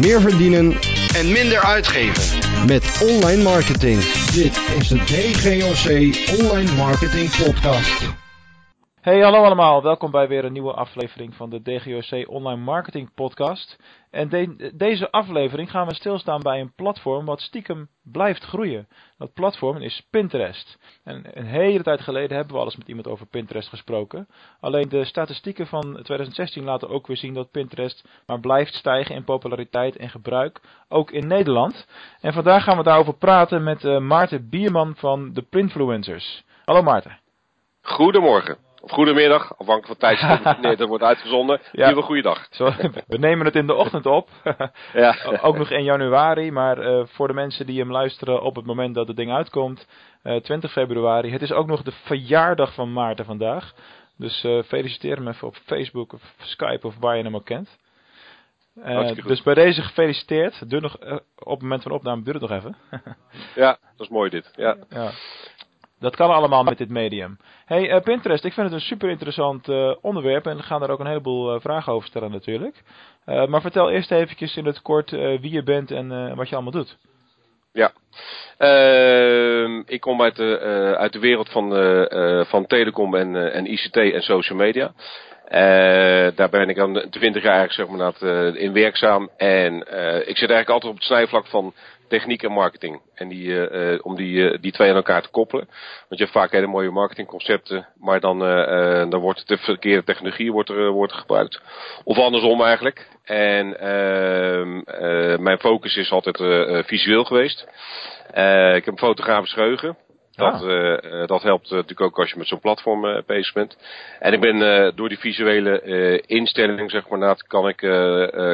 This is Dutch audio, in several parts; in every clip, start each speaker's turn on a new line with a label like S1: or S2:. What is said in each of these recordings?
S1: meer verdienen
S2: en minder uitgeven.
S1: met online marketing.
S3: Dit is de DGOC Online Marketing Podcast.
S4: Hey, hallo allemaal. Welkom bij weer een nieuwe aflevering van de DGOC Online Marketing Podcast. En de- deze aflevering gaan we stilstaan bij een platform wat stiekem blijft groeien. Dat platform is Pinterest. En een hele tijd geleden hebben we al eens met iemand over Pinterest gesproken. Alleen de statistieken van 2016 laten ook weer zien dat Pinterest maar blijft stijgen in populariteit en gebruik, ook in Nederland. En vandaag gaan we daarover praten met eh, Maarten Bierman van de Printfluencers. Hallo Maarten.
S5: Goedemorgen. Of goedemiddag, afhankelijk van tijdstip wanneer het wordt uitgezonden.
S4: Ja.
S5: Ja. goeiedag.
S4: Zo, we nemen het in de ochtend op.
S5: Ja.
S4: Ook nog in januari, maar eh, voor de mensen die hem luisteren op het moment dat het ding uitkomt, eh, 20 februari. Het is ook nog de verjaardag van Maarten vandaag. Dus eh, feliciteer hem even op Facebook of Skype of waar je hem ook kent. Eh, dus bij deze gefeliciteerd. Nog, eh, op het moment van opname duurt het nog even.
S5: ja, dat is mooi dit. Ja.
S4: ja. Dat kan allemaal met dit medium. Hey, eh, Pinterest, ik vind het een super interessant eh, onderwerp en we gaan daar ook een heleboel eh, vragen over stellen natuurlijk. Maar vertel eerst eventjes in het kort wie je bent en wat je allemaal doet.
S5: ja. Ehm, ik kom uit de, uit de wereld van, van telecom en, en ICT en social media. Daar ben ik aan 20 jaar zeg maar, in werkzaam. En ik zit eigenlijk altijd op het snijvlak van techniek en marketing. En die, eh, om die, eh, die twee aan elkaar te koppelen. Want je hebt vaak hele mooie marketingconcepten, maar dan, eh, dan wordt de verkeerde technologie wordt er, wordt gebruikt. Of andersom eigenlijk. En ehm, eh, mijn focus is altijd visueel geweest. Ik heb een fotografisch geheugen. Dat,
S4: Ah.
S5: eh, eh, dat helpt eh, natuurlijk ook als je met zo'n platform bezig bent. En ik ben door die visuele instelling, zeg maar, naad, kan ik,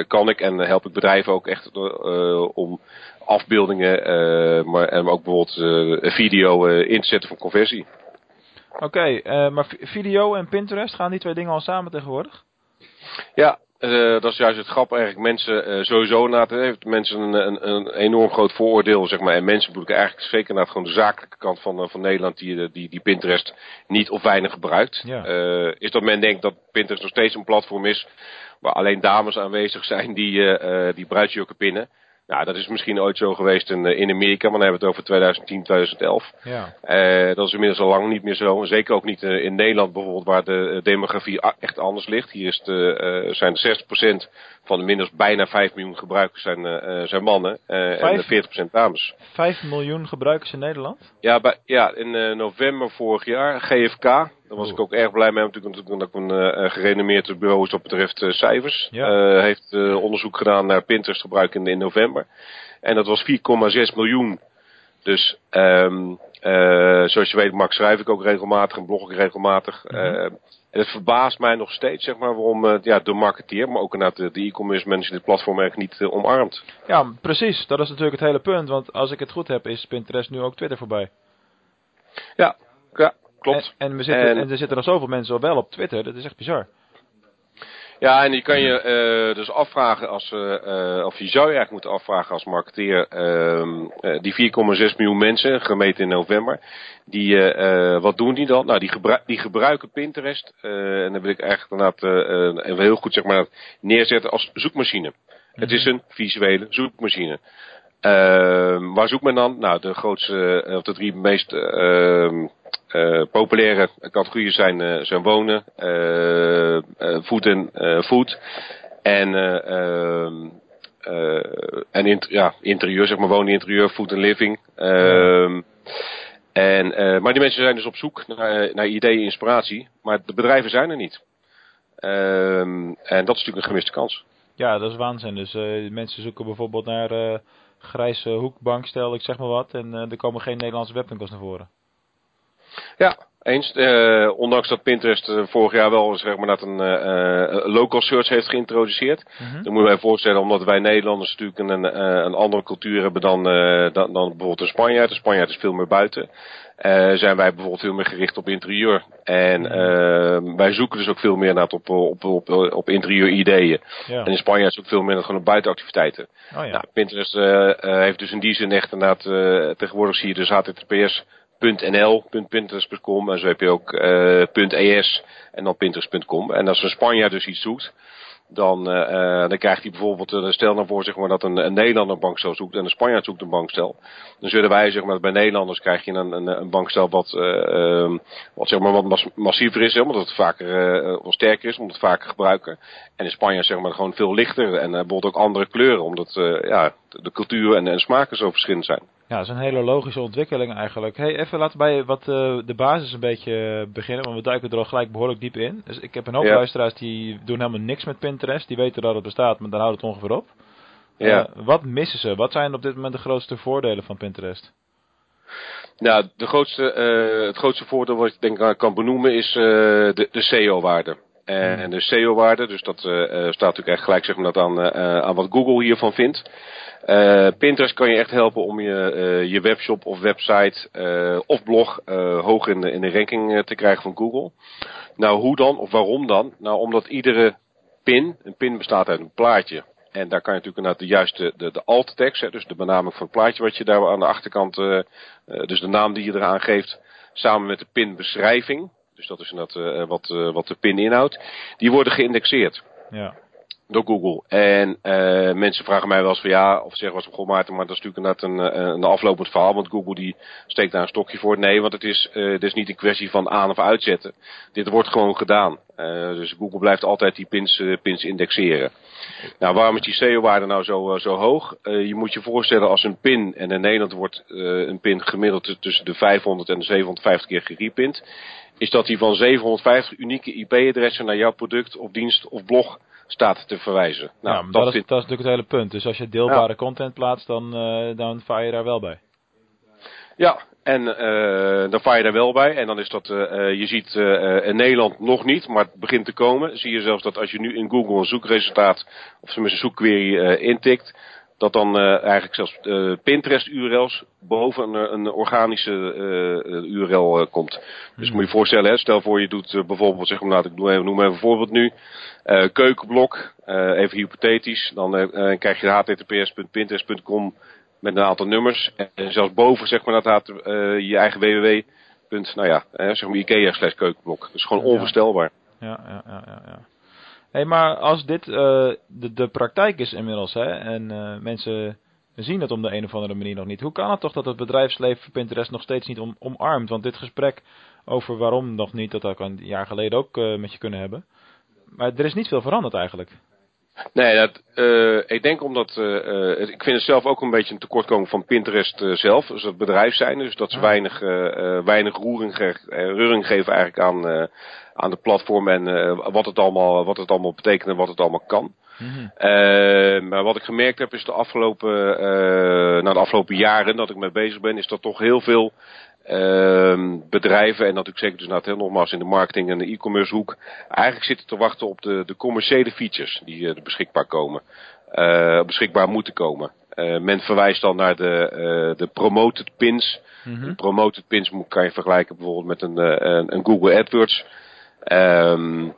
S5: kan ik en help ik bedrijven ook echt om afbeeldingen, maar en ook bijvoorbeeld video eh, in te zetten voor conversie.
S4: Oké, maar vi- video en Pinterest, gaan die twee dingen al samen tegenwoordig?
S5: Ja, eh, dat is juist het grap eigenlijk. Mensen eh, sowieso na heeft mensen een, een, een enorm groot vooroordeel, zeg maar. En mensen bedoel ik eigenlijk zeker naar gewoon de zakelijke kant van, eh, van Nederland die, die, die Pinterest niet of weinig gebruikt.
S4: Ja.
S5: Is dat men denkt dat Pinterest nog steeds een platform is waar alleen dames aanwezig zijn die, die bruidsjurken pinnen. Nou, dat is misschien ooit zo geweest in, eh, in Amerika, maar dan hebben we het over 2010, 2011.
S4: Ja.
S5: Eh, dat is inmiddels al lang niet meer zo. Zeker ook niet eh, in Nederland bijvoorbeeld, waar de demografie echt anders ligt. Hier is de, zijn de 60% van de minstens bijna 5 miljoen gebruikers zijn, eh, eh, zijn mannen eh, en
S4: Vijf?
S5: de 40% dames.
S4: 5 miljoen gebruikers in Nederland?
S5: Ja, bij, ja in november vorig jaar, GFK, daar was ik ook erg blij mee, natuurlijk omdat ik een gerenommeerd bureau is wat betreft cijfers.
S4: Ja.
S5: Heeft onderzoek gedaan naar Pinterest gebruik in, in november. En dat was 4,6 miljoen. Dus ehm eh, zoals je weet, Max, schrijf ik ook regelmatig en blog ik regelmatig.
S4: Mhm.
S5: Eh, en het verbaast mij nog steeds, zeg maar, waarom eh, ja, de marketeer, maar ook inderdaad de, e-commerce mensen dit platform eigenlijk niet eh, omarmt.
S4: Ja, precies. Dat is natuurlijk het hele punt. Want als ik het goed heb, is Pinterest nu ook Twitter voorbij.
S5: Ja, ja klopt.
S4: En, en, we zitten, en...
S5: En-
S4: er zitten nog zoveel mensen wel op Twitter. Dat is echt bizar.
S5: Ja, en je kan je eh, dus afvragen als, eh, eh, of je zou je eigenlijk moeten afvragen als marketeer, ehm, eh, die 4,6 miljoen mensen, gemeten in november, die, wat doen die dan? Nou, die, gebru- die gebruiken Pinterest, eh, en dan wil ik eigenlijk inderdaad even heel goed zeg maar neerzetten als zoekmachine. Het is een visuele zoekmachine. Ehm, waar zoekt men dan? Nou, de grootste, eh, of de drie meest ehm, eh, populaire categorieën zijn, eh, zijn wonen, food en food. En, eh, ehm, eh, en ja, interieur, zeg maar wonen, interieur, food en living. En, maar die mensen zijn dus op zoek naar, naar ideeën, inspiratie. Maar de bedrijven zijn er niet. En dat is natuurlijk een gemiste kans.
S4: Ja, dat is waanzin. Dus mensen zoeken bijvoorbeeld naar grijze hoekbankstel, ik zeg maar wat. En eh, er komen geen Nederlandse webwinkels naar voren.
S5: Ja, eens. Eh, ondanks dat Pinterest eh, vorig jaar wel zeg maar, dat een local search heeft geïntroduceerd.
S4: Mhm.
S5: Dan moeten wij voorstellen, omdat wij Nederlanders natuurlijk een, een, een andere cultuur hebben dan, dan, dan bijvoorbeeld een Spanjaard. De Spanjaard is veel meer buiten. Eh, zijn wij bijvoorbeeld veel meer gericht op interieur. En eh, wij zoeken dus ook veel meer naar op, op, op, op interieur ideeën.
S4: Ja.
S5: En in Spanje is ook veel meer naar gewoon op buitenactiviteiten.
S4: Oh ja.
S5: Nou, Pinterest eh, eh, heeft dus in die zin echt inderdaad, eh, tegenwoordig zie je dus https.nl, .pinterest.com en zo heb je ook .es en dan pinterest.com. En als een Spanjaard dus iets zoekt, dan, uh, dan krijgt hij bijvoorbeeld, uh, stel nou voor zeg maar, dat een, een Nederlander een bankstel zoekt en een Spanjaard zoekt een bankstel. Dan zullen wij zeg maar, bij Nederlanders krijg je een, een, een bankstel wat, uh, wat, zeg maar, wat massiever is, omdat het vaker, wat sterker is, omdat het vaker gebruiken. En in Spanje zeg maar, gewoon veel lichter en bijvoorbeeld ook andere kleuren, omdat ja, de cultuur en, en smaken zo verschillend zijn.
S4: Ja, dat is een hele logische ontwikkeling eigenlijk. Hey, even laten wij wat uh, de basis een beetje beginnen, want we duiken er al gelijk behoorlijk diep in. Dus ik heb een hoop ja. luisteraars die doen helemaal niks met Pinterest. Die weten dat het bestaat, maar dan houdt het ongeveer op.
S5: Ja.
S4: Uh, wat missen ze? Wat zijn op dit moment de grootste voordelen van Pinterest?
S5: Nou, de grootste, uh, het grootste voordeel wat ik denk kan benoemen is de, de SEO-waarde. En de SEO-waarde, dus dat staat natuurlijk echt gelijk zeg maar, dat aan, aan wat Google hiervan vindt. Uh, Pinterest kan je echt helpen om je, uh, je webshop of website uh, of blog hoog in de, in de ranking te krijgen van Google. Nou, hoe dan of waarom dan? Nou, omdat iedere pin, een pin bestaat uit een plaatje. En daar kan je natuurlijk naar de juiste, de, de alt tekst, dus de benaming van het plaatje wat je daar aan de achterkant, dus de naam die je eraan geeft, samen met de pinbeschrijving, dus dat is inderdaad wat, wat de pin inhoudt, die worden geïndexeerd.
S4: Ja
S5: door Google. En uh, mensen vragen mij wel eens van ja, of zeggen wat goh Maarten, maar dat is natuurlijk inderdaad een, een aflopend verhaal, want Google die steekt daar een stokje voor. Nee, want het is, uh, het is niet een kwestie van aan of uitzetten. Dit wordt gewoon gedaan. Uh, dus Google blijft altijd die pins, pins indexeren. Nou, waarom is die SEO-waarde nou zo, zo hoog? je moet je voorstellen als een pin, en in Nederland wordt een pin gemiddeld tussen de 500 en de 750 keer gerepint, is dat die van 750 unieke IP-adressen naar jouw product of dienst of blog staat te verwijzen.
S4: Nou, ja, dat, dat, is, dat, is, natuurlijk het hele punt. Dus als je deelbare content plaatst, dan, uh, dan vaar je daar wel bij.
S5: Ja, en uh, dan vaar je daar wel bij. En dan is dat, uh, je ziet in Nederland nog niet, maar het begint te komen. Zie je zelfs dat als je nu in Google een zoekresultaat, of tenminste een zoekquery intikt, dat dan uh, eigenlijk zelfs uh, Pinterest URL's boven een, een organische uh, URL komt. Dus moet je je voorstellen, hè, stel voor je doet bijvoorbeeld, zeg maar, laat ik noem even, noem even een voorbeeld nu, keukenblok, even hypothetisch, dan krijg je https.pinterest.com met een aantal nummers en zelfs boven zeg maar dat je eigen www. nou ja, zeg maar Ikea slash keukenblok. Dus gewoon onvoorstelbaar.
S4: Ja, ja, ja, ja. ja hey, maar als dit uh, de, de praktijk is inmiddels, hè, en uh, mensen zien het om de een of andere manier nog niet. Hoe kan het toch dat het bedrijfsleven Pinterest nog steeds niet om, omarmt? Want dit gesprek over waarom nog niet, dat had ik een jaar geleden ook uh, met je kunnen hebben. Maar er is niet veel veranderd eigenlijk.
S5: Nee, dat, uh, ik denk omdat, uh, ik vind het zelf ook een beetje een tekortkoming van Pinterest zelf, dus het bedrijf zijn, dus dat ze weinig, weinig roering, roering geven eigenlijk aan, aan de platform en wat, het allemaal, wat het allemaal betekent en wat het allemaal kan. Mm maar wat ik gemerkt heb is de afgelopen, na de afgelopen jaren dat ik mee bezig ben, is dat toch heel veel Uh, bedrijven, en natuurlijk zeker dus nou, heel nogmaals in de marketing en de e-commerce hoek, eigenlijk zitten te wachten op de, de commerciële features die uh, er beschikbaar komen. Uh, beschikbaar moeten komen. Uh, men verwijst dan naar de, de promoted pins. Mm -hmm. Promoted pins kan je vergelijken bijvoorbeeld met een, een, een Google AdWords. Um,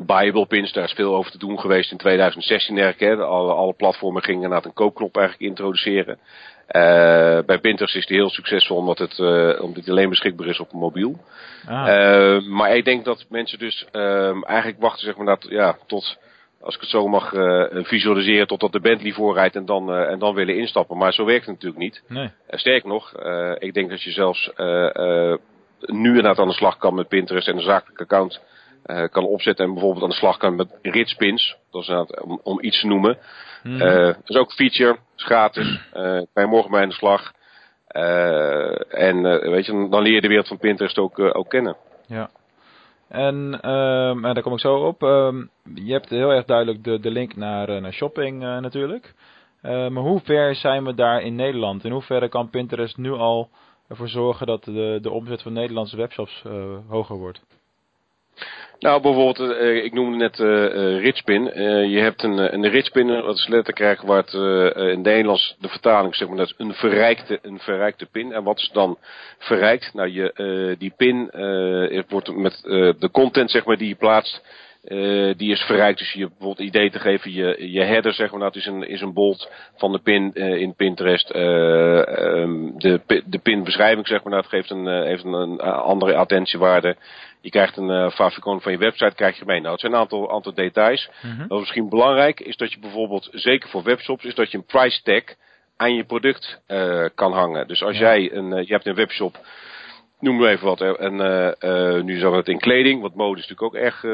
S5: Bible pins, daar is veel over te doen geweest in 2016 eigenlijk. Hè. Alle, alle platformen gingen inderdaad een koopknop eigenlijk introduceren. Uh, bij Pinterest is die heel succesvol omdat het, uh, omdat alleen beschikbaar is op mobiel. Ah. Uh, maar ik denk dat mensen dus ehm, eigenlijk wachten zeg maar, dat, ja, tot, als ik het zo mag visualiseren, totdat de Bentley voorrijdt en dan, en dan willen instappen. Maar zo werkt het natuurlijk niet.
S4: Nee.
S5: sterker nog, ik denk dat je zelfs nu inderdaad aan de slag kan met Pinterest en een zakelijk account kan opzetten en bijvoorbeeld aan de slag kan met Ritspins. Dat is om, om iets te noemen. Mm. dat is ook een feature, is gratis. Uh, kan je morgen bij aan de slag. En weet je, dan leer je de wereld van Pinterest ook, ook kennen.
S4: Ja. En, um, en daar kom ik zo op. Um, je hebt heel erg duidelijk de, de link naar, naar shopping natuurlijk. maar hoe ver zijn we daar in Nederland? In hoeverre kan Pinterest nu al ervoor zorgen dat de, de omzet van Nederlandse webshops hoger wordt?
S5: Nou, bijvoorbeeld, uh, ik noemde net uh, uh, Ritspin. je hebt een, een Ritspin, dat is letterlijk waar het in het Nederlands de vertaling zeg maar, dat is een verrijkte, een verrijkte pin. En wat is dan verrijkt? Nou, je, die pin wordt met de content zeg maar, die je plaatst, die is verrijkt. Dus je bijvoorbeeld idee te geven, je, je header zeg maar, dat is een, is een bold van de pin in Pinterest. Ehm, de, de pin beschrijving zeg maar, dat geeft een, heeft een, een andere attentiewaarde. Je krijgt een uh, favicon van je website, krijg je mee. Nou, het zijn een aantal, aantal details.
S4: Mhm.
S5: Wat misschien belangrijk is dat je bijvoorbeeld, zeker voor webshops, is dat je een price tag aan je product uh, kan hangen. Dus als
S4: Ja.
S5: jij een, uh, je hebt een webshop, noem maar even wat, en uh, nu zeggen we het in kleding, want mode is natuurlijk ook erg,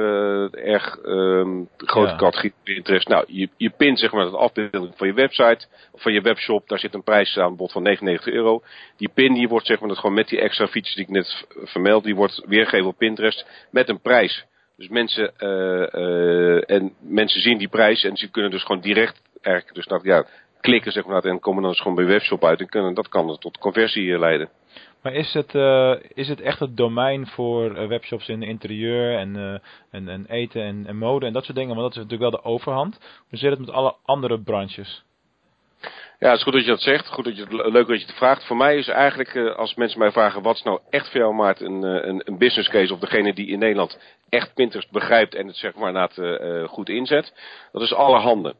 S5: erg um, grote
S4: Ja.
S5: categorie interest. Nou, je, je pint zeg maar het afbeelding van je website, of van je webshop, daar zit een prijs aan bod van 99 euro. Die pin die wordt zeg maar dat gewoon met die extra features die ik net vermeld, die wordt weergegeven op Pinterest met een prijs. Dus mensen, en mensen zien die prijs en ze kunnen dus gewoon direct eigenlijk, dus nou, ja, klikken zeg maar, en komen dan dus gewoon bij je webshop uit en kunnen, dat kan tot conversie leiden.
S4: Maar is het, uh, is het echt het domein voor uh, webshops in interieur en, uh, en, en eten en, en, mode en dat soort dingen? Want dat is natuurlijk wel de overhand. Hoe zit het met alle andere branches?
S5: Ja, het is goed dat je dat zegt. Goed dat je leuk dat je het vraagt. Voor mij is eigenlijk, als mensen mij vragen wat is nou echt voor jou Maart een, een, een business case of degene die in Nederland echt Pinterest begrijpt en het zeg maar na het goed inzet. Dat is alle handen.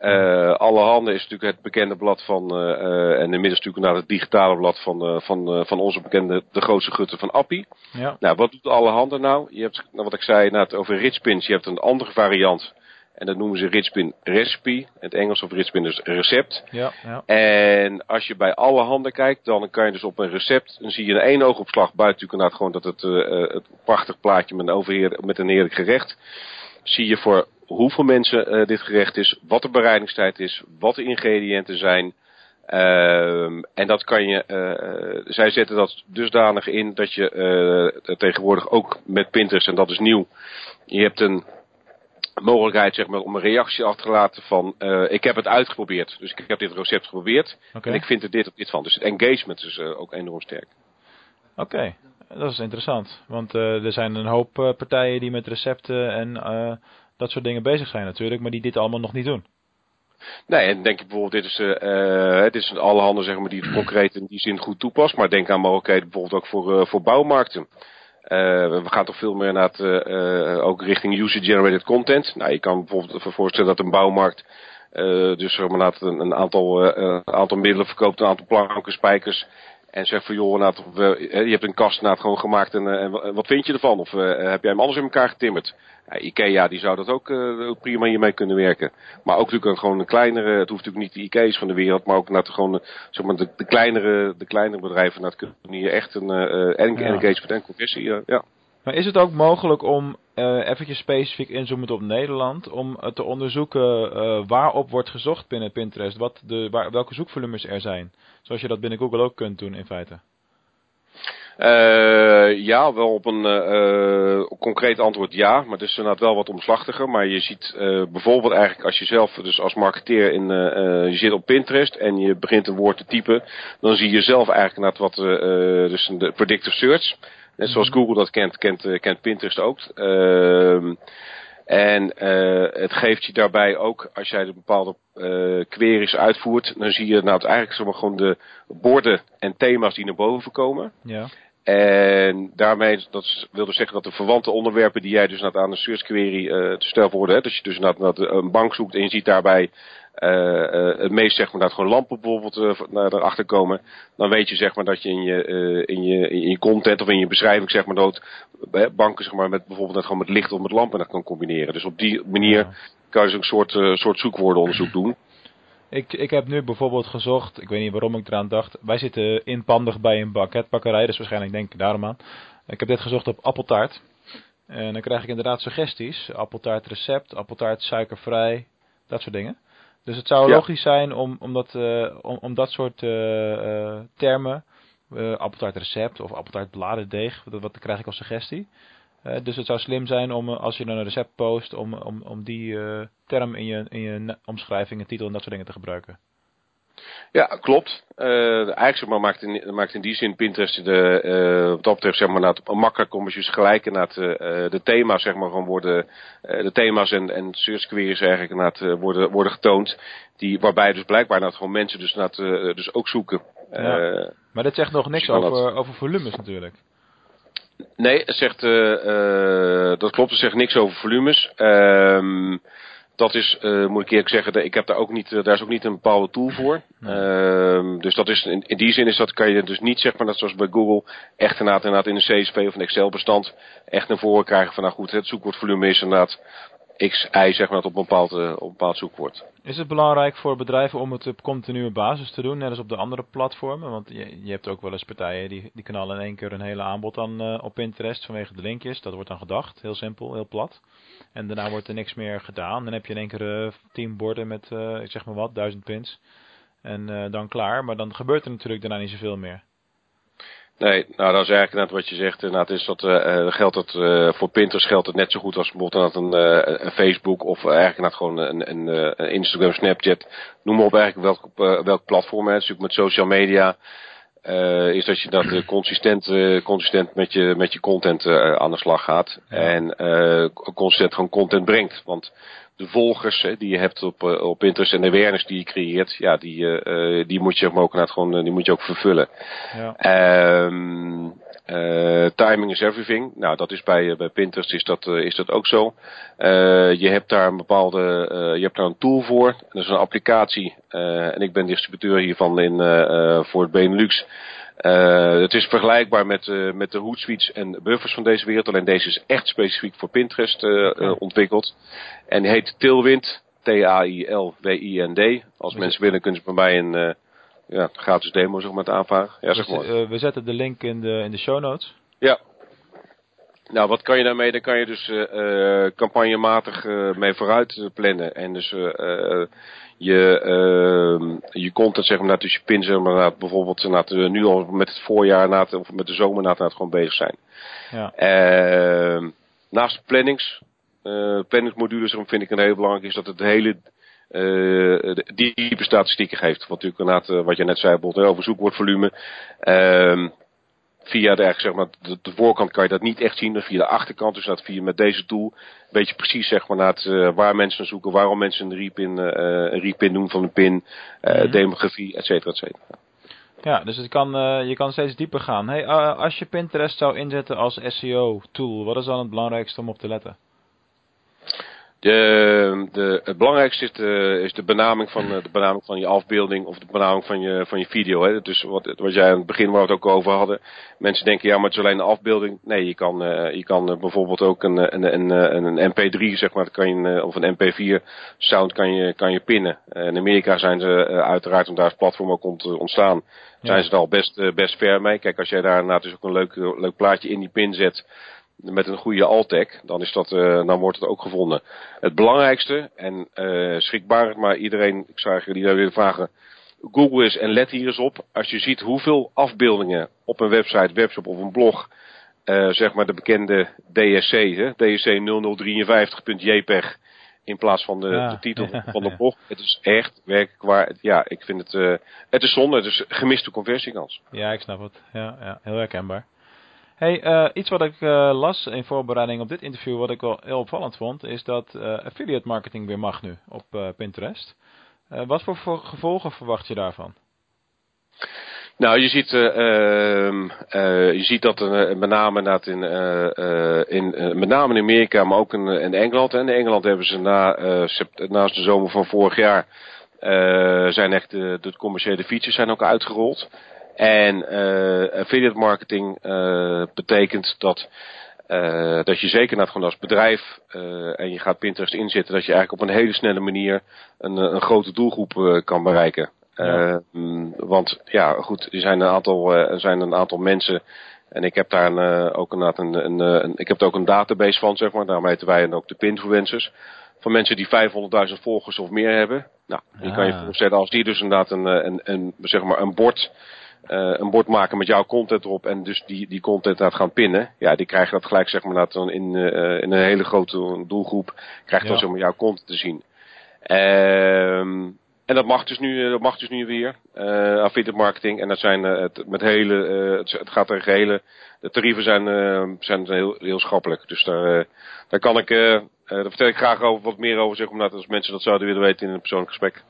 S5: Uh, alle handen is natuurlijk het bekende blad van, uh, uh, en inmiddels natuurlijk naar het digitale blad van, van, van onze bekende, de grootste gutter van Appie.
S4: Ja.
S5: Nou, wat doet alle handen nou? Je hebt, nou wat ik zei net over Ritspins, je hebt een andere variant. En dat noemen ze Ritspin Recipe. In het Engels of Ritspin dus recept.
S4: Ja, ja.
S5: En als je bij alle handen kijkt, dan kan je dus op een recept, dan zie je in één oogopslag buiten natuurlijk gewoon dat het, het prachtig plaatje met een, overheer, met een heerlijk gerecht. Zie je voor hoeveel mensen uh, dit gerecht is, wat de bereidingstijd is, wat de ingrediënten zijn. Uh, en dat kan je, uh, zij zetten dat dusdanig in dat je tegenwoordig ook met Pinterest, en dat is nieuw, je hebt een mogelijkheid zeg maar, om een reactie af te laten van uh, ik heb het uitgeprobeerd. Dus ik heb dit recept geprobeerd
S4: okay.
S5: en ik vind er dit of dit van. Dus het engagement is uh, ook enorm sterk.
S4: Oké, okay. dat is interessant. Want uh, er zijn een hoop partijen die met recepten en dat soort dingen bezig zijn natuurlijk, maar die dit allemaal nog niet doen.
S5: Nee, en denk je bijvoorbeeld, dit is, uh, het is alle handen zeg maar, die het concreet in die zin goed toepast. Maar denk aan mogelijkheden bijvoorbeeld ook voor, uh, voor bouwmarkten. Uh, we gaan toch veel meer naar het, ook richting user-generated content. Nou, je kan bijvoorbeeld voorstellen dat een bouwmarkt dus zeg maar, een, een aantal, aantal middelen verkoopt, een aantal planken, spijkers. En zegt van joh, nou, je hebt een kast nou, gewoon gemaakt en, en wat vind je ervan? Of heb jij hem anders in elkaar getimmerd? Ja, Ikea die zou dat ook uh, prima hiermee kunnen werken. Maar ook natuurlijk gewoon een kleinere, het hoeft natuurlijk niet de Ikea's van de wereld, maar ook naar de, gewoon, zeg maar, de, de, kleinere, de kleinere bedrijven. Nou, kunnen hier echt een uh, engagement en conversie, ja.
S4: Maar is het ook mogelijk om, uh, eventjes specifiek inzoomen op Nederland, om uh, te onderzoeken uh, waarop wordt gezocht binnen Pinterest, wat de, waar, welke zoekvolumes er zijn? Zoals je dat binnen Google ook kunt doen in feite.
S5: Ja, wel op een concreet antwoord ja, maar het is inderdaad wel wat omslachtiger. Maar je ziet bijvoorbeeld eigenlijk als je zelf, dus als marketeer, in, je zit op Pinterest en je begint een woord te typen, dan zie je zelf eigenlijk inderdaad wat, dus de predictive search. Net zoals Google dat kent, kent, kent Pinterest ook. Ehm, en het geeft je daarbij ook, als jij de bepaalde queries uitvoert, dan zie je nou het eigenlijk gewoon de borden en thema's die naar boven komen.
S4: Ja.
S5: En daarmee, dat wil dus zeggen dat de verwante onderwerpen die jij dus aan een search query uh, te stellen worden, hè, dat je dus naar een bank zoekt en je ziet daarbij uh, uh, het meest zeg maar dat gewoon lampen bijvoorbeeld uh, naar erachter komen, dan weet je zeg maar dat je in je, in je, in je content of in je beschrijving zeg maar dat banken zeg maar met bijvoorbeeld net gewoon met licht of met lampen dat kan combineren. Dus op die manier
S4: Ja.
S5: kan je een soort, soort zoekwoordenonderzoek doen.
S4: Ik, ik heb nu bijvoorbeeld gezocht, ik weet niet waarom ik eraan dacht. Wij zitten inpandig bij een banketbakkerij, dus waarschijnlijk denk ik daarom aan. Ik heb dit gezocht op appeltaart. En dan krijg ik inderdaad suggesties. Appeltaart recept, appeltaart suikervrij, dat soort dingen. Dus het zou
S5: Ja.
S4: logisch zijn om, om, dat, eh, om, om dat soort eh, eh, termen, eh appeltaart recept of appeltaart bladerdeeg, wat, wat krijg ik als suggestie. Dus het zou slim zijn om, als je een recept post, om, om, om die term in je, in je omschrijving, en titel en dat soort dingen te gebruiken.
S5: Ja, klopt. Eh, eigenlijk maakt, in, maakt in die zin Pinterest de, eh, wat dat betreft zeg maar, het makkelijk om gelijk inderdaad, eh, de thema's zeg maar, gewoon worden, eh, de thema's en, en search queries eigenlijk inderdaad, eh, worden, worden getoond. Die, waarbij dus blijkbaar dat gewoon mensen dus, eh, dus ook zoeken.
S4: Ja. Maar dit zegt nog niks
S5: Misschien kan
S4: over, over volumes natuurlijk.
S5: Nee, het zegt, dat klopt. Het zegt niks over volumes. Ehm dat is, uh, moet ik eerlijk zeggen, ik heb daar ook niet, daar is ook niet een bepaalde tool voor. Uh, dus dat is, in, in, die zin is dat, kan je dus niet, zeg maar, dat zoals bij Google, echt inderdaad, inderdaad in een CSV of een Excel bestand, echt naar voren krijgen van, nou goed, het zoekwoordvolume is inderdaad X, Y, zeg maar, op een bepaald, uh, op bepaald zoekwoord.
S4: Is het belangrijk voor bedrijven om het op continue basis te doen, net als op de andere platformen? Want je, je hebt ook wel eens partijen die, die knallen in één keer een hele aanbod aan uh, op Pinterest vanwege de linkjes. Dat wordt dan gedacht, heel simpel, heel plat. En daarna wordt er niks meer gedaan. Dan heb je in één keer uh, tien borden met, ik zeg maar wat, duizend pins. En dan klaar. Maar dan gebeurt er natuurlijk daarna niet zoveel meer.
S5: Nee, nou dat is eigenlijk net wat je zegt. Inderdaad is dat, uh, geldt het, uh, voor Pinterest geldt het net zo goed als bijvoorbeeld een, uh, een Facebook of eigenlijk net gewoon een, een, een, Instagram, Snapchat. Noem maar op eigenlijk welk, welk platform. Hè. natuurlijk met social media is dat je dat consistent, consistent met je, met je content aan de slag gaat. En consistent gewoon content brengt. Want de volgers hè, die je hebt op, op Pinterest en de awareness die je creëert, ja, die, die moet je ook, gewoon, die moet je ook vervullen. Ja. Um, timing is everything. Nou, dat is bij, bij Pinterest is dat, is dat ook zo. je hebt daar een bepaalde, je hebt daar een tool voor. Dat is een applicatie. en ik ben distributeur hiervan in, voor het Benelux. Uh, het is vergelijkbaar met, uh, met de Hootsuites en buffers van deze wereld. Alleen deze is echt specifiek voor Pinterest uh, okay. ontwikkeld. En die heet Tailwind. T-A-I-L-W-I-N-D. Als we mensen willen kunnen ze bij mij een ja, gratis demo zeg maar, aanvragen. Ja, zeg maar.
S4: we zetten de link in de, in de show notes.
S5: Ja. Nou, wat kan je daarmee? Daar kan je dus campagnematig mee vooruit plannen. En dus je, uh, je content, zeg maar, dus je pin, zeg maar, bijvoorbeeld uh, nu al met het voorjaar na of met de zomer na het gewoon bezig zijn. Ja. Uh, naast plannings, uh, planningsmodules vind ik een heel belangrijk is dat het hele uh, diepe statistieken geeft. Wat natuurlijk inderdaad, uh, wat je net zei, bijvoorbeeld over zoekwoordvolume. Via de, zeg maar, de, de, voorkant kan je dat niet echt zien, dan via de achterkant. Dus dat via met deze tool weet je precies zeg maar, naar het, uh, waar mensen zoeken, waarom mensen een repin, uh, een repin doen van een pin, uh, mm -hmm. demografie, et cetera, et cetera.
S4: Ja, dus het kan, je kan steeds dieper gaan. Hey, als je Pinterest zou inzetten als SEO-tool, wat is dan het belangrijkste om op te letten?
S5: De, de, het belangrijkste is de, is de, benaming van, de benaming van je afbeelding of de benaming van je, van je video. Hè. Dus wat, wat jij aan het begin waar we het ook over hadden. Mensen denken, ja, maar het is alleen een afbeelding. Nee, je kan, uh, je kan uh, bijvoorbeeld ook een, een, een, een, MP3, zeg maar, kan je, of een MP4 sound kan je, kan je pinnen. In Amerika zijn ze uiteraard, om daar het platform ook ont, ontstaan, zijn ja. ze er al best, best ver mee. Kijk, als jij daar inderdaad dus ook een leuk, leuk plaatje in die pin zet met een goede Altec, dan, is dat, uh, dan wordt het ook gevonden. Het belangrijkste, en uh, schrikbaar, maar iedereen, ik zou eigenlijk iedereen willen vragen, Google is en let hier eens op, als je ziet hoeveel afbeeldingen op een website, webshop of een blog, uh, zeg maar de bekende DSC, hè, DSC 0053.jpg, in plaats van de, ja, de titel van de blog. Het is echt werkelijk waar. Ja, ik vind het, het is zonde. Het is gemiste conversiekans.
S4: Ja, ik snap het. Ja, ja heel herkenbaar. Hey, uh, iets wat ik uh, las in voorbereiding op dit interview, wat ik wel heel opvallend vond, is dat uh, affiliate marketing weer mag nu op Pinterest. wat voor, gevolgen verwacht je daarvan?
S5: Nou, je ziet, ehm, je ziet dat met name in, in, met name in Amerika, maar ook in, in Engeland. En in Engeland hebben ze na, naast de zomer van vorig jaar, zijn echt de, de commerciële features zijn ook uitgerold. En uh, affiliate marketing uh, betekent dat, uh, dat je zeker naar gewoon als bedrijf en je gaat Pinterest inzetten, dat je eigenlijk op een hele snelle manier een, een grote doelgroep kan bereiken. Ja. want ja, goed, er zijn een aantal, er zijn een aantal mensen en ik heb daar een, ook een, een, een, een, ik heb er ook een database van, zeg maar. Daarom heten wij ook de pinfluencers. Van mensen die 500.000 volgers of meer hebben. Nou, je kan je voorstellen als die dus inderdaad een, een, een, zeg maar een bord uh, een bord maken met jouw content erop en dus die, die content aan gaan pinnen. Ja, die krijgen dat gelijk zeg maar dan in, uh, in een hele grote doelgroep krijgt dan ja. zeg maar jouw content te zien. Um, en dat mag dus nu, dat mag dus nu weer. Uh, affiliate marketing. En dat zijn uh, het, met hele, uh, het, het, gaat tegen hele. De tarieven zijn, zijn heel, heel schappelijk. Dus daar, daar kan ik, daar vertel ik graag over, wat meer over zeg, omdat als mensen dat zouden willen weten in een persoonlijk gesprek.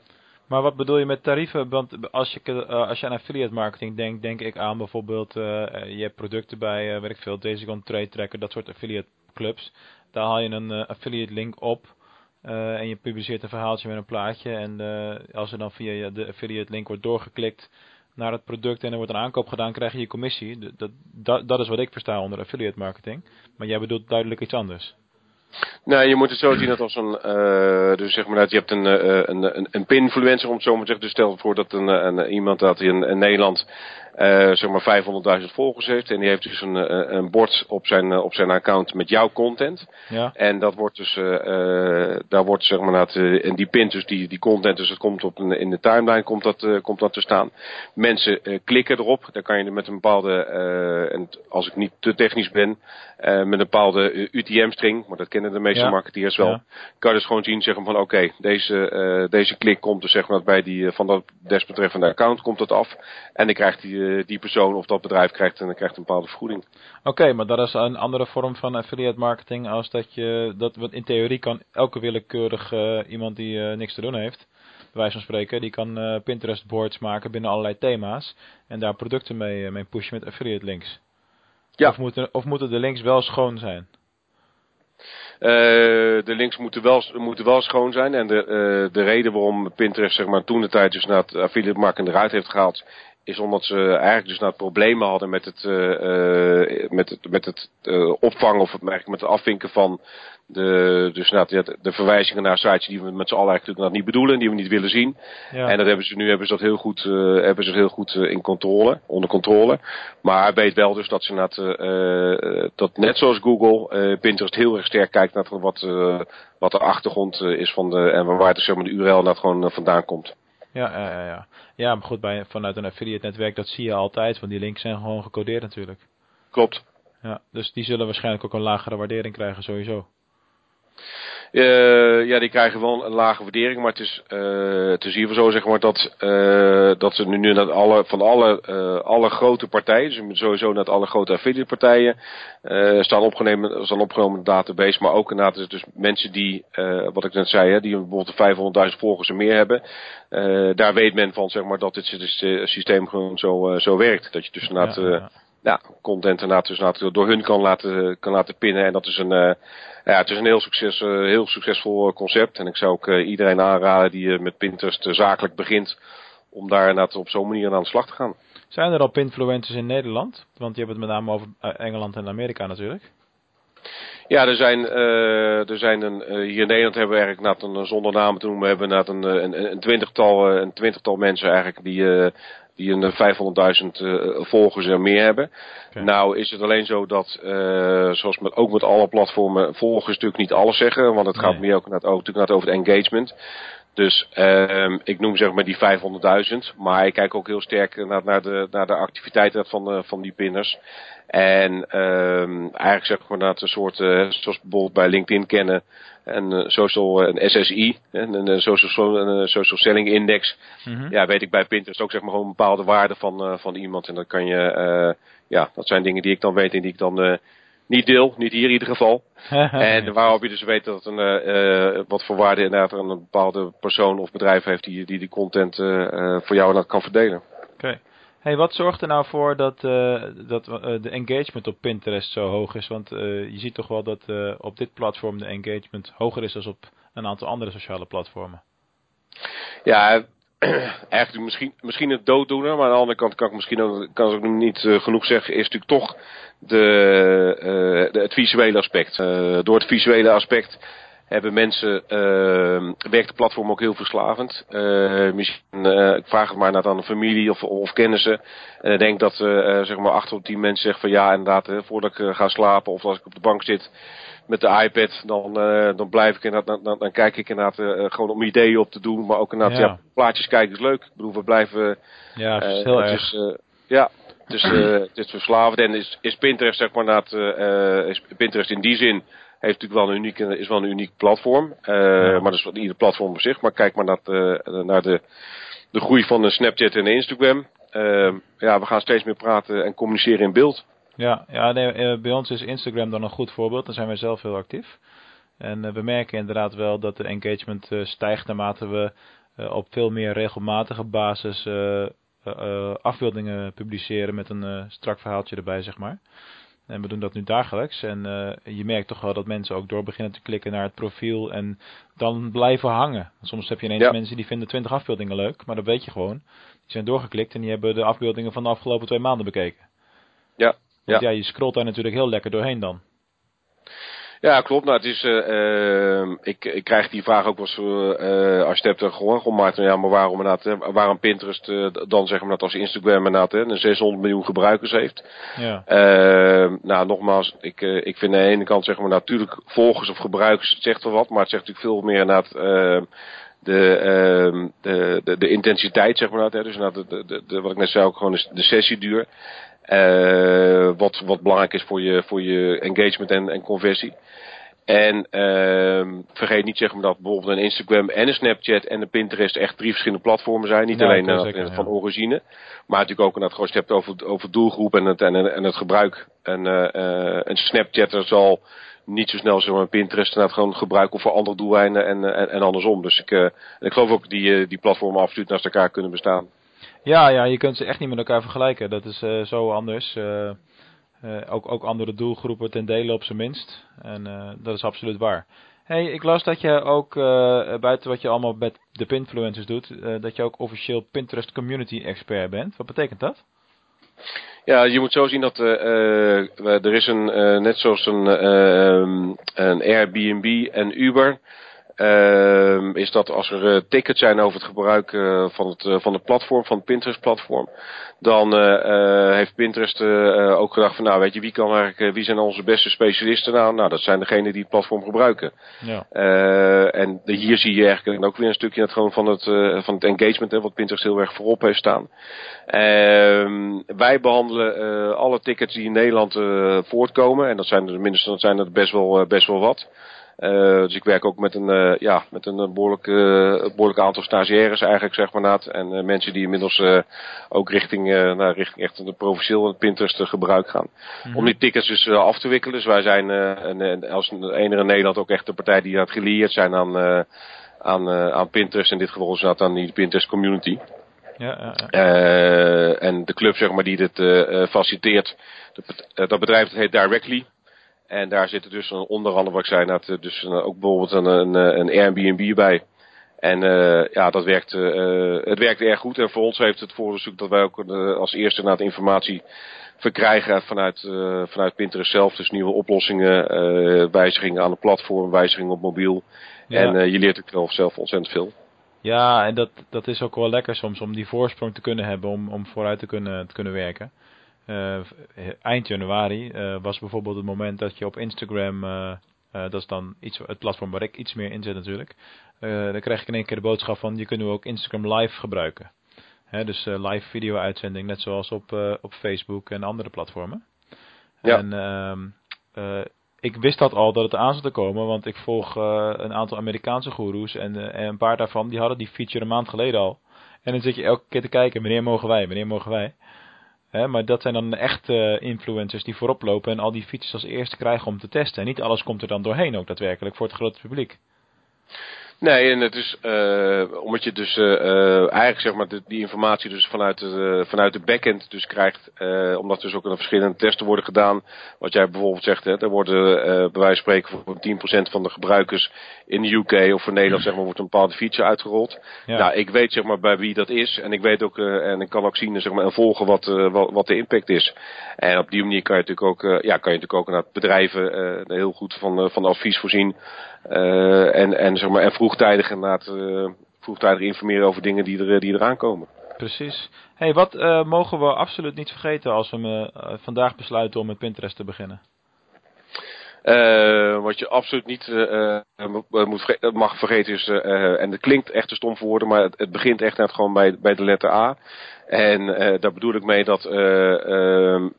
S4: Maar wat bedoel je met tarieven? Want als je, uh, als je aan affiliate marketing denkt, denk ik aan bijvoorbeeld, uh, je hebt producten bij, uh, weet ik veel, Trade Tracker, dat soort affiliate clubs. Daar haal je een affiliate link op en je publiceert een verhaaltje met een plaatje. En als er dan via de affiliate link wordt doorgeklikt naar het product en er wordt een aankoop gedaan, krijg je je commissie. Dat, dat, dat is wat ik versta onder affiliate marketing. Maar jij bedoelt duidelijk iets anders.
S5: Nou, je moet het zo zien dat als een, uh, dus zeg maar dat je hebt een, uh, een, een, een pinfluencer om het zo maar te zeggen. Dus stel voor dat een, een, iemand dat in, in Nederland uh, zeg maar 500.000 volgers heeft. En die heeft dus een, eh, een bord op zijn, eh, op zijn account met jouw content.
S4: Ja.
S5: En dat wordt dus, uh, daar wordt zeg maar, dat, en die pint dus die, die content, dus het komt op een, in de timeline komt dat, komt dat te staan. Mensen klikken erop. Dan kan je met een bepaalde, en als ik niet te technisch ben, met een bepaalde UTM-string, maar dat kennen de meeste ja. marketeers wel. Ja. Kan je dus gewoon zien, zeggen van oké, okay, deze, deze klik komt dus zeg maar bij die, van dat desbetreffende account komt dat af. En dan krijgt die eh, die persoon of dat bedrijf krijgt, en dan krijgt een bepaalde vergoeding.
S4: Oké, maar dat is een andere vorm van affiliate marketing als dat je, dat in theorie kan elke willekeurig uh, iemand die uh, niks te doen heeft, bij wijze van spreken, die kan Pinterest boards maken binnen allerlei thema's en daar producten mee, mee pushen met affiliate links.
S5: Ja.
S4: Of moeten, of moeten de links wel schoon zijn?
S5: Uh, de links moeten wel, moeten wel schoon zijn. En de, uh, de reden waarom Pinterest zeg maar, toen de tijd dus naar het affiliate marketing eruit heeft gehaald, is omdat ze eigenlijk dus nou problemen hadden met het, uh, met het, met het uh, opvangen of eigenlijk met het afvinken van de, dus nou, de, de verwijzingen naar sites die we met z'n allen eigenlijk natuurlijk niet bedoelen, die we niet willen zien.
S4: Ja.
S5: En dat hebben ze nu hebben ze dat heel goed, uh, hebben ze heel goed in controle, onder controle. Maar hij weet wel dus dat ze net, dat net zoals Google, Pinterest heel erg sterk kijkt naar wat, wat de achtergrond is van de, en waar het zeg maar de URL net gewoon vandaan komt.
S4: Ja, ja, ja, ja. Ja, maar goed, bij, vanuit een affiliate netwerk, dat zie je altijd, want die links zijn gewoon gecodeerd natuurlijk.
S5: Klopt.
S4: Ja, dus die zullen waarschijnlijk ook een lagere waardering krijgen, sowieso.
S5: Uh, ja, die krijgen wel een lage waardering, maar het is, uh, het is hier zo zeg maar dat, uh, dat ze nu, nu naar alle, van alle, alle grote partijen, dus sowieso naar alle grote affiliate partijen, staan, opgenomen, staan opgenomen in de database, maar ook inderdaad dus mensen die, wat ik net zei, hè, die bijvoorbeeld 500.000 volgers en meer hebben, daar weet men van zeg maar dat dit systeem gewoon zo, zo werkt. Dat je dus inderdaad, ja, ja. Ja, content inderdaad, dus inderdaad door hun kan laten, kan laten pinnen en dat is een ja, het is een heel, succes, uh, heel succesvol eh, concept. En ik zou ook uh, iedereen aanraden die met Pinterest zakelijk begint, om daar op zo'n manier aan de slag te gaan.
S4: Zijn er al pinfluencers in Nederland? Want je hebt het met name over Engeland en Amerika natuurlijk.
S5: Ja, er zijn, uh, er zijn een, uh, hier in Nederland hebben we eigenlijk een, zonder namen te noemen, we hebben een, een, een, twintigtal, een twintigtal mensen eigenlijk die, uh, die een 500.000 uh, volgers en meer hebben. Okay. Nou is het alleen zo dat, uh, zoals met, ook met alle platformen, volgers natuurlijk niet alles zeggen. Want het gaat meer ook, net, ook natuurlijk net over het engagement. Dus uh, ik noem zeg maar die 500.000. Maar ik kijk ook heel sterk naar, naar, de, naar de activiteiten van, de, van die pinners. En um, eigenlijk zeg maar dat een soort, uh, zoals bijvoorbeeld bij LinkedIn kennen, een uh, social, een SSI, een, een, social, een social selling index.
S4: Mm-hmm.
S5: Ja, weet ik bij Pinterest ook zeg maar gewoon een bepaalde waarde van, van iemand. En dan kan je, uh, ja, dat zijn dingen die ik dan weet en die ik dan uh, niet deel, niet hier in ieder geval. en waarop je dus weet dat een, uh, wat voor waarde inderdaad een bepaalde persoon of bedrijf heeft die die, die content voor jou dan kan verdelen.
S4: Oké. Okay. Hey, wat zorgt er nou voor dat, uh, dat uh, de engagement op Pinterest zo hoog is? Want uh, je ziet toch wel dat op dit platform de engagement hoger is dan op een aantal andere sociale platformen.
S5: Ja, eigenlijk misschien, misschien het dooddoener, maar aan de andere kant kan ik misschien ook, kan ik niet genoeg zeggen, is natuurlijk toch de, de het visuele aspect. door het visuele aspect hebben mensen, uh, werkt de platform ook heel verslavend. Uh, misschien, uh, ik vraag het maar naar dan familie of, of kennissen. En ik denk dat zeg maar 8 tot 10 mensen zeggen van ja inderdaad, hè, voordat ik ga slapen of als ik op de bank zit met de iPad, dan, dan blijf ik inderdaad, dan, dan kijk ik inderdaad gewoon om ideeën op te doen. Maar ook inderdaad, ja. ja plaatjes kijken is leuk. Ik bedoel, we blijven...
S4: Ja, het is heel erg.
S5: Is, ja, dus het is verslavend en is, is Pinterest zeg maar is Pinterest in die zin heeft natuurlijk wel een uniek, is wel een uniek platform. Uh, ja. Maar dat is ieder platform op zich. Maar kijk maar naar, de, naar de, de groei van de Snapchat en Instagram. Uh, ja, we gaan steeds meer praten en communiceren in beeld.
S4: Ja, ja nee, bij ons is Instagram dan een goed voorbeeld. Daar zijn wij zelf heel actief. En uh, we merken inderdaad wel dat de engagement stijgt naarmate we op veel meer regelmatige basis afbeeldingen publiceren met een strak verhaaltje erbij, zeg maar. En we doen dat nu dagelijks. En je merkt toch wel dat mensen ook door beginnen te klikken naar het profiel en dan blijven hangen. Soms heb je ineens mensen die vinden 20 afbeeldingen leuk, maar dat weet je gewoon. Die zijn doorgeklikt en die hebben de afbeeldingen van de afgelopen twee maanden bekeken.
S5: Ja.
S4: Want ja, je scrolt daar natuurlijk heel lekker doorheen dan.
S5: Ja, klopt. Nou, het is, uh, ik, ik krijg die vraag ook wel eens, uh, als je het hebt gewoon gemaakt. Ja, maar waarom inderdaad, waarom Pinterest dan zeg maar dat als Instagram inderdaad een 600 miljoen gebruikers heeft.
S4: Ja.
S5: Uh, nou, nogmaals, ik, ik vind aan de ene kant zeg maar natuurlijk volgers of gebruikers, het zegt wel wat, maar het zegt natuurlijk veel meer inderdaad de, de, de, de, intensiteit zeg maar. Hè. Dus de, de, de, wat ik net zei ook gewoon de sessieduur. Uh, wat, wat belangrijk is voor je, voor je engagement en, en conversie. En uh, vergeet niet zeg maar dat bijvoorbeeld een Instagram en een Snapchat en een Pinterest echt drie verschillende platformen zijn. Niet alleen uh, zeker, van ja. origine, maar natuurlijk ook dat gewoon hebt over, over doelgroep en het, en, en het gebruik. En uh, een Snapchatter zal niet zo snel maar, Pinterest inderdaad gewoon gebruiken voor andere doeleinden en, en, en andersom. Dus ik, ik geloof ook die, die platformen absoluut naast elkaar kunnen bestaan.
S4: Ja, ja, je kunt ze echt niet met elkaar vergelijken. Dat is uh, zo anders. Uh, uh, ook, ook andere doelgroepen ten dele op zijn minst. En dat is absoluut waar. Hey, ik las dat je ook, buiten wat je allemaal met de Pinfluencers doet, dat je ook officieel Pinterest Community Expert bent. Wat betekent dat?
S5: Ja, je moet zo zien dat er is een, net zoals een, een Airbnb en Uber uh, is dat als er uh, tickets zijn over het gebruik uh, van, het, uh, van de platform, van het Pinterest-platform, dan heeft Pinterest ook gedacht van, nou weet je, wie, kan eigenlijk, wie zijn onze beste specialisten nou? Nou, dat zijn degenen die het platform gebruiken.
S4: Ja.
S5: en de, hier zie je eigenlijk ook weer een stukje het, gewoon van, het, van het engagement, hè, wat Pinterest heel erg voorop heeft staan. Ehm, wij behandelen alle tickets die in Nederland voortkomen, en dat zijn er minstens dat zijn er best wel, best wel wat. Uh, dus ik werk ook met een, uh, ja, met een behoorlijk, uh, behoorlijk aantal stagiaires eigenlijk, zeg maar naad. En mensen die inmiddels ook richting, nou, richting echt een provincieel Pinterest gebruik gaan. Mm -hmm. Om die tickets dus af te wikkelen. Dus wij zijn een, als enige in Nederland ook echt de partij die het gelieerd zijn aan, aan, aan Pinterest. In dit geval is dat aan die Pinterest community.
S4: Ja, ja,
S5: ja. en de club zeg maar die dit faciliteert, dat bedrijf dat heet Directly. En daar zitten dus onder andere, wat ik zei, net, dus ook bijvoorbeeld een, een, een Airbnb bij. En uh, ja, dat werkt, uh, het werkt erg goed. En voor ons heeft het voordeel dat wij ook uh, als eerste na de informatie verkrijgen vanuit, vanuit Pinterest zelf. Dus nieuwe oplossingen, wijzigingen aan de platform, wijzigingen op mobiel. Ja. En je leert ook zelf ontzettend veel.
S4: Ja, en dat, dat is ook wel lekker soms om die voorsprong te kunnen hebben om, om vooruit te kunnen, te kunnen werken. Uh, eind januari uh, was bijvoorbeeld het moment dat je op Instagram, uh, dat is dan iets, het platform waar ik iets meer in zit natuurlijk, dan kreeg ik in één keer de boodschap van je kunt nu ook Instagram live gebruiken. Hè, dus live video uitzending, net zoals op, op Facebook en andere platformen.
S5: Ja.
S4: En ehm, ik wist dat al dat het aan zat te komen, want ik volg een aantal Amerikaanse goeroes en, en een paar daarvan die hadden die feature een maand geleden al. En dan zit je elke keer te kijken, wanneer mogen wij, wanneer mogen wij. Hè, maar dat zijn dan echte influencers die voorop lopen en al die features als eerste krijgen om te testen. En niet alles komt er dan doorheen ook daadwerkelijk voor het grote publiek.
S5: Nee, en het is, uh, omdat je dus uh, eigenlijk zeg maar de, die informatie dus vanuit de, vanuit de backend dus krijgt, omdat dus ook een verschillende testen worden gedaan. Wat jij bijvoorbeeld zegt, hè, er worden bij wijze van spreken voor 10% van de gebruikers in de UK of voor Nederland zeg maar wordt een bepaalde feature uitgerold.
S4: Ja.
S5: Nou, ik weet zeg maar bij wie dat is en ik weet ook en ik kan ook zien zeg maar en volgen wat, wat, wat de impact is. En op die manier kan je natuurlijk ook, ja, kan je natuurlijk ook naar bedrijven heel goed van, van advies voorzien. Uh, en, en, zeg maar, en vroegtijdig uh, vroegtijdig informeren over dingen die, er, die eraan komen.
S4: Precies. hey, wat uh, mogen we absoluut niet vergeten als we vandaag besluiten om met Pinterest te beginnen?
S5: wat je absoluut niet moet mag vergeten is, en het klinkt echt te stom voor woorden, maar het, het begint echt net gewoon bij, bij de letter A. En daar bedoel ik mee dat ehm,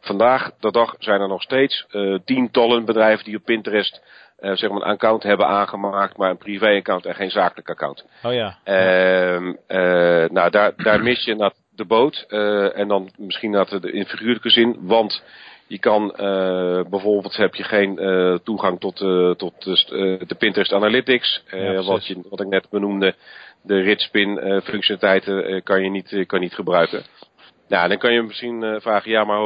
S5: vandaag de dag zijn er nog steeds tientallen bedrijven die op Pinterest uh, zeg maar een account hebben aangemaakt, maar een privé-account en geen zakelijk account.
S4: Oh ja.
S5: Uh, uh, nou, daar, daar mis je naar de boot. en dan misschien naar de, in figuurlijke zin, want Je kan bijvoorbeeld heb je geen toegang tot, tot de Pinterest Analytics, wat, je, wat ik net benoemde. De Ritspin functionaliteiten kan je niet, kan niet gebruiken. Nou, dan kan je misschien vragen, ja, maar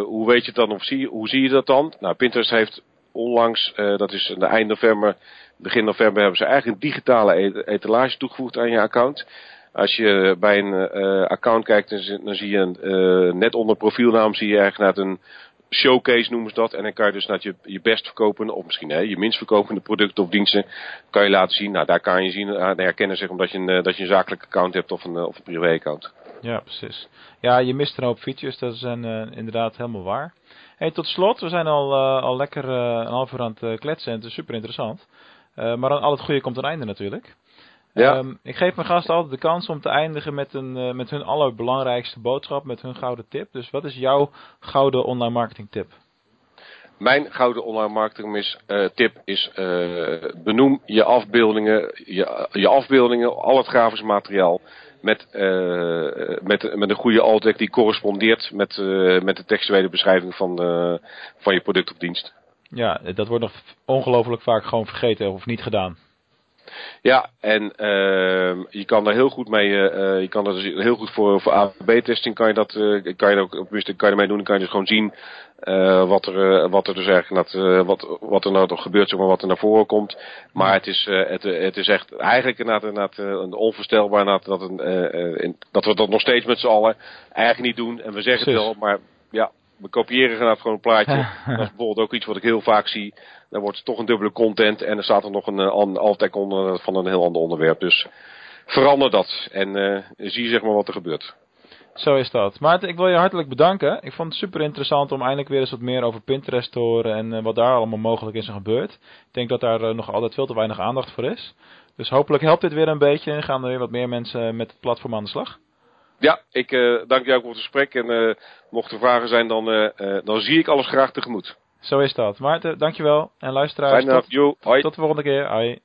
S5: hoe weet je het dan of zie, hoe zie je dat dan? Nou, Pinterest heeft onlangs, dat is de eind november, begin november, hebben ze eigenlijk een digitale e-, etalage toegevoegd aan je account. Als je bij een uh, account kijkt, dan, zie je uh, net onder profielnaam zie je eigenlijk een showcase noemen ze dat. En dan kan je dus naar je, je best verkopende, of misschien hè, je minst verkopende producten of diensten, kan je laten zien. Nou, daar kan je zien, herkennen zeg, omdat je een, dat je een zakelijk account hebt of een, of een privé account.
S4: Ja, precies. Ja, je mist een hoop features, dat is inderdaad helemaal waar. Hey, tot slot, we zijn al, al lekker een half uur aan het kletsen en het is super interessant. maar aan al het goede komt een einde natuurlijk. Ja. Ehm, ik geef mijn gasten altijd de kans om te eindigen met, een, met hun allerbelangrijkste boodschap, met hun gouden tip. Dus wat is jouw gouden online marketing tip?
S5: Mijn gouden online marketing uh, tip is uh, benoem je afbeeldingen, je, je afbeeldingen, al het grafisch materiaal met, met, met een goede alt die correspondeert met, met de textuele beschrijving van, van je product of dienst.
S4: Ja, dat wordt nog ongelooflijk vaak gewoon vergeten of niet gedaan.
S5: Ja, en uh, je kan daar heel goed mee, uh, je kan er dus heel goed voor, voor A-B-testing kan je dat, uh, kan je ook, tenminste kan je ermee doen, dan kan je dus gewoon zien wat, er, wat er dus eigenlijk, dat, wat, wat er nou toch gebeurt, zeg maar, wat er naar voren komt. Maar het is, het, het is echt eigenlijk inderdaad, inderdaad een onvoorstelbaar dat, een, in, dat we dat nog steeds met z'n allen eigenlijk niet doen. En we zeggen het wel, maar ja, we kopiëren inderdaad gewoon een plaatje. dat is bijvoorbeeld ook iets wat ik heel vaak zie. Dan wordt het toch een dubbele content en er staat er nog een, een eh, alt onder van een heel ander onderwerp. Dus verander dat en uh, zie zeg maar wat er gebeurt.
S4: Zo is dat. Maarten, ik wil je hartelijk bedanken. Ik vond het super interessant om eindelijk weer eens wat meer over Pinterest te horen en uh, wat daar allemaal mogelijk is en gebeurt. Ik denk dat daar uh, nog altijd veel te weinig aandacht voor is. Dus hopelijk helpt dit weer een beetje en gaan er weer wat meer mensen met het platform aan de slag.
S5: Ja, ik uh, dank jou voor het gesprek. En uh, mocht er vragen zijn, dan, uh, dan zie ik alles graag tegemoet.
S4: Zo is dat. Maarten, dankjewel. En luisteraars,
S5: tot,
S4: tot de volgende keer. Hoi.